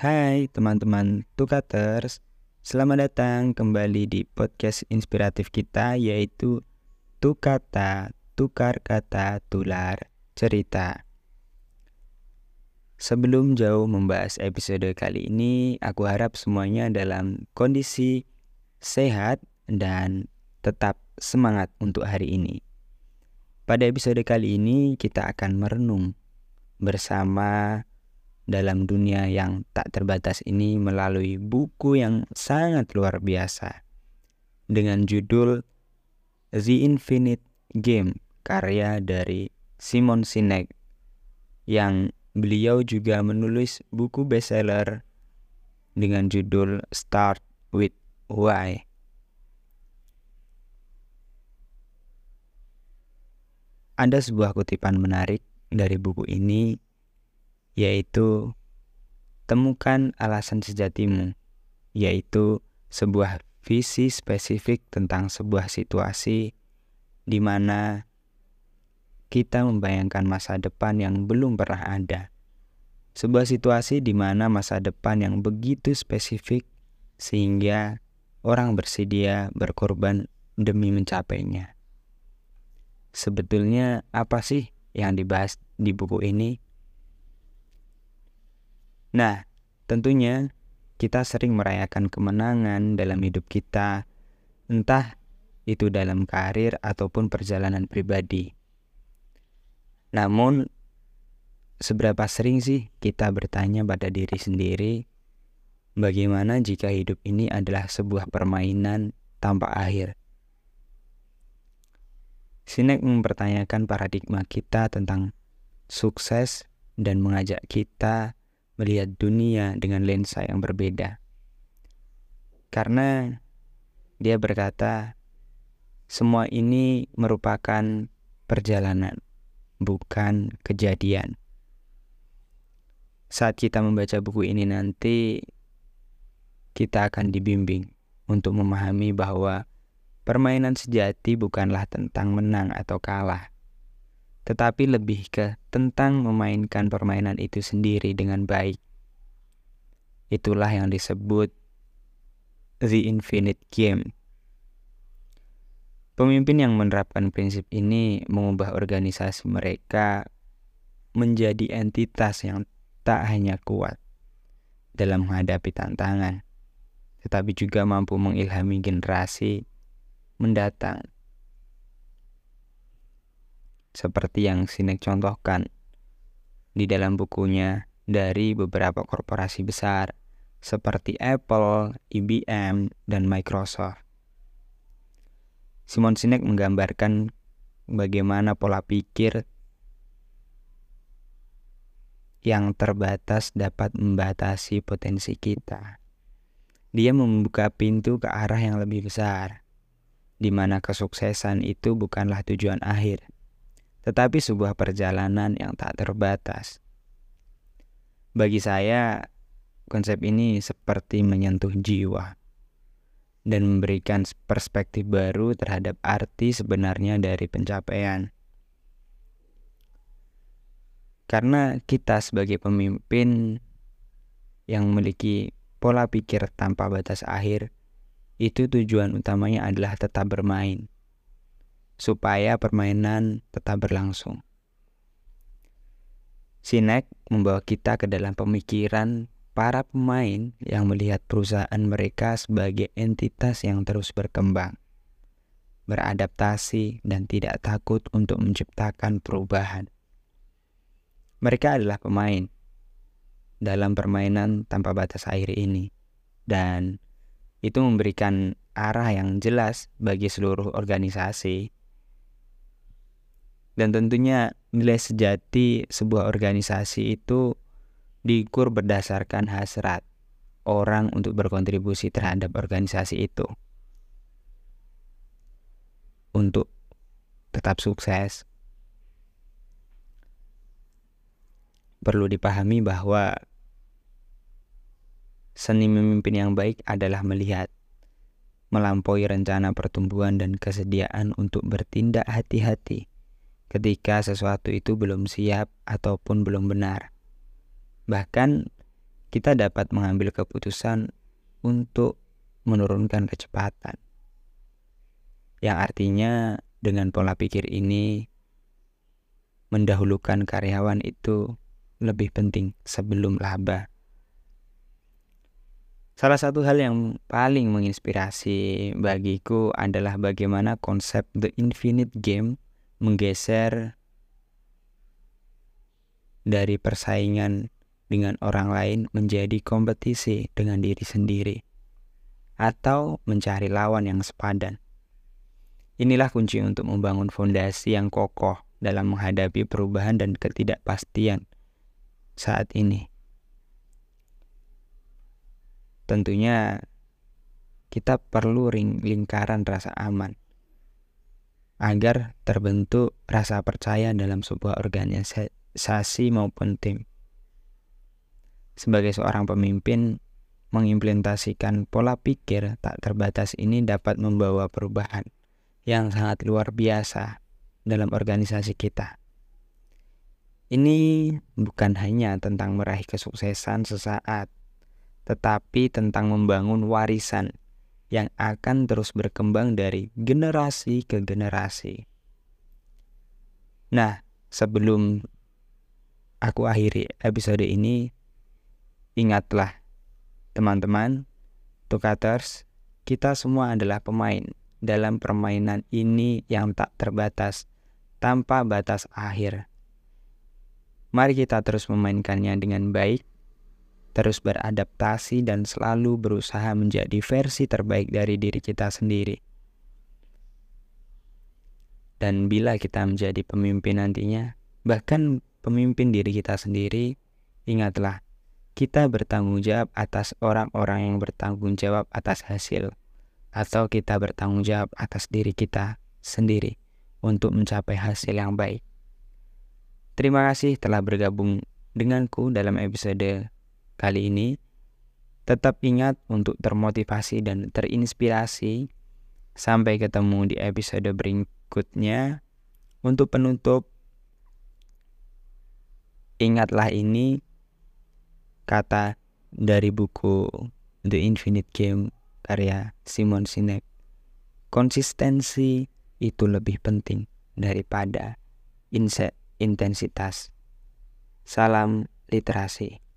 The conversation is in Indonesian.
Hai teman-teman Tukaters, selamat datang kembali di podcast inspiratif kita yaitu Tukata, Tukar Kata, Tular Cerita. Sebelum jauh membahas episode kali ini, aku harap semuanya dalam kondisi sehat dan tetap semangat untuk hari ini. Pada episode kali ini kita akan merenung bersama dalam dunia yang tak terbatas ini melalui buku yang sangat luar biasa dengan judul The Infinite Game karya dari Simon Sinek yang beliau juga menulis buku bestseller dengan judul Start with Why. Ada sebuah kutipan menarik dari buku ini yaitu temukan alasan sejatimu, yaitu sebuah visi spesifik tentang sebuah situasi di mana kita membayangkan masa depan yang belum pernah ada. Sebuah situasi di mana masa depan yang begitu spesifik sehingga orang bersedia berkorban demi mencapainya. Sebetulnya apa sih yang dibahas di buku ini? Nah, tentunya kita sering merayakan kemenangan dalam hidup kita, entah itu dalam karir ataupun perjalanan pribadi. Namun, seberapa sering sih kita bertanya pada diri sendiri, bagaimana jika hidup ini adalah sebuah permainan tanpa akhir? Sinek mempertanyakan paradigma kita tentang sukses dan mengajak kita melihat dunia dengan lensa yang berbeda. Karena dia berkata, semua ini merupakan perjalanan, bukan kejadian. Saat kita membaca buku ini nanti, kita akan dibimbing untuk memahami bahwa permainan sejati bukanlah tentang menang atau kalah, tetapi lebih ke tentang memainkan permainan itu sendiri dengan baik. Itulah yang disebut the infinite game. Pemimpin yang menerapkan prinsip ini mengubah organisasi mereka menjadi entitas yang tak hanya kuat dalam menghadapi tantangan, tetapi juga mampu mengilhami generasi mendatang seperti yang Sinek contohkan di dalam bukunya dari beberapa korporasi besar seperti Apple, IBM, dan Microsoft. Simon Sinek menggambarkan bagaimana pola pikir yang terbatas dapat membatasi potensi kita. Dia membuka pintu ke arah yang lebih besar, di mana kesuksesan itu bukanlah tujuan akhir, tetapi sebuah perjalanan yang tak terbatas. Bagi saya, konsep ini seperti menyentuh jiwa dan memberikan perspektif baru terhadap arti sebenarnya dari pencapaian. Karena kita sebagai pemimpin yang memiliki pola pikir tanpa batas akhir, itu tujuan utamanya adalah tetap bermain supaya permainan tetap berlangsung. Sinek membawa kita ke dalam pemikiran para pemain yang melihat perusahaan mereka sebagai entitas yang terus berkembang, beradaptasi, dan tidak takut untuk menciptakan perubahan. Mereka adalah pemain dalam permainan tanpa batas air ini, dan itu memberikan arah yang jelas bagi seluruh organisasi dan tentunya nilai sejati sebuah organisasi itu diukur berdasarkan hasrat orang untuk berkontribusi terhadap organisasi itu. Untuk tetap sukses, perlu dipahami bahwa seni memimpin yang baik adalah melihat melampaui rencana pertumbuhan dan kesediaan untuk bertindak hati-hati ketika sesuatu itu belum siap ataupun belum benar. Bahkan kita dapat mengambil keputusan untuk menurunkan kecepatan. Yang artinya dengan pola pikir ini mendahulukan karyawan itu lebih penting sebelum laba. Salah satu hal yang paling menginspirasi bagiku adalah bagaimana konsep The Infinite Game menggeser dari persaingan dengan orang lain menjadi kompetisi dengan diri sendiri atau mencari lawan yang sepadan. Inilah kunci untuk membangun fondasi yang kokoh dalam menghadapi perubahan dan ketidakpastian saat ini. Tentunya kita perlu ring lingkaran rasa aman agar terbentuk rasa percaya dalam sebuah organisasi maupun tim. Sebagai seorang pemimpin, mengimplementasikan pola pikir tak terbatas ini dapat membawa perubahan yang sangat luar biasa dalam organisasi kita. Ini bukan hanya tentang meraih kesuksesan sesaat, tetapi tentang membangun warisan yang akan terus berkembang dari generasi ke generasi. Nah, sebelum aku akhiri episode ini, ingatlah teman-teman, Tukaters, kita semua adalah pemain dalam permainan ini yang tak terbatas, tanpa batas akhir. Mari kita terus memainkannya dengan baik terus beradaptasi dan selalu berusaha menjadi versi terbaik dari diri kita sendiri. Dan bila kita menjadi pemimpin nantinya, bahkan pemimpin diri kita sendiri, ingatlah, kita bertanggung jawab atas orang-orang yang bertanggung jawab atas hasil, atau kita bertanggung jawab atas diri kita sendiri untuk mencapai hasil yang baik. Terima kasih telah bergabung denganku dalam episode kali ini, tetap ingat untuk termotivasi dan terinspirasi. Sampai ketemu di episode berikutnya. Untuk penutup, ingatlah ini kata dari buku The Infinite Game karya Simon Sinek. Konsistensi itu lebih penting daripada intensitas. Salam literasi.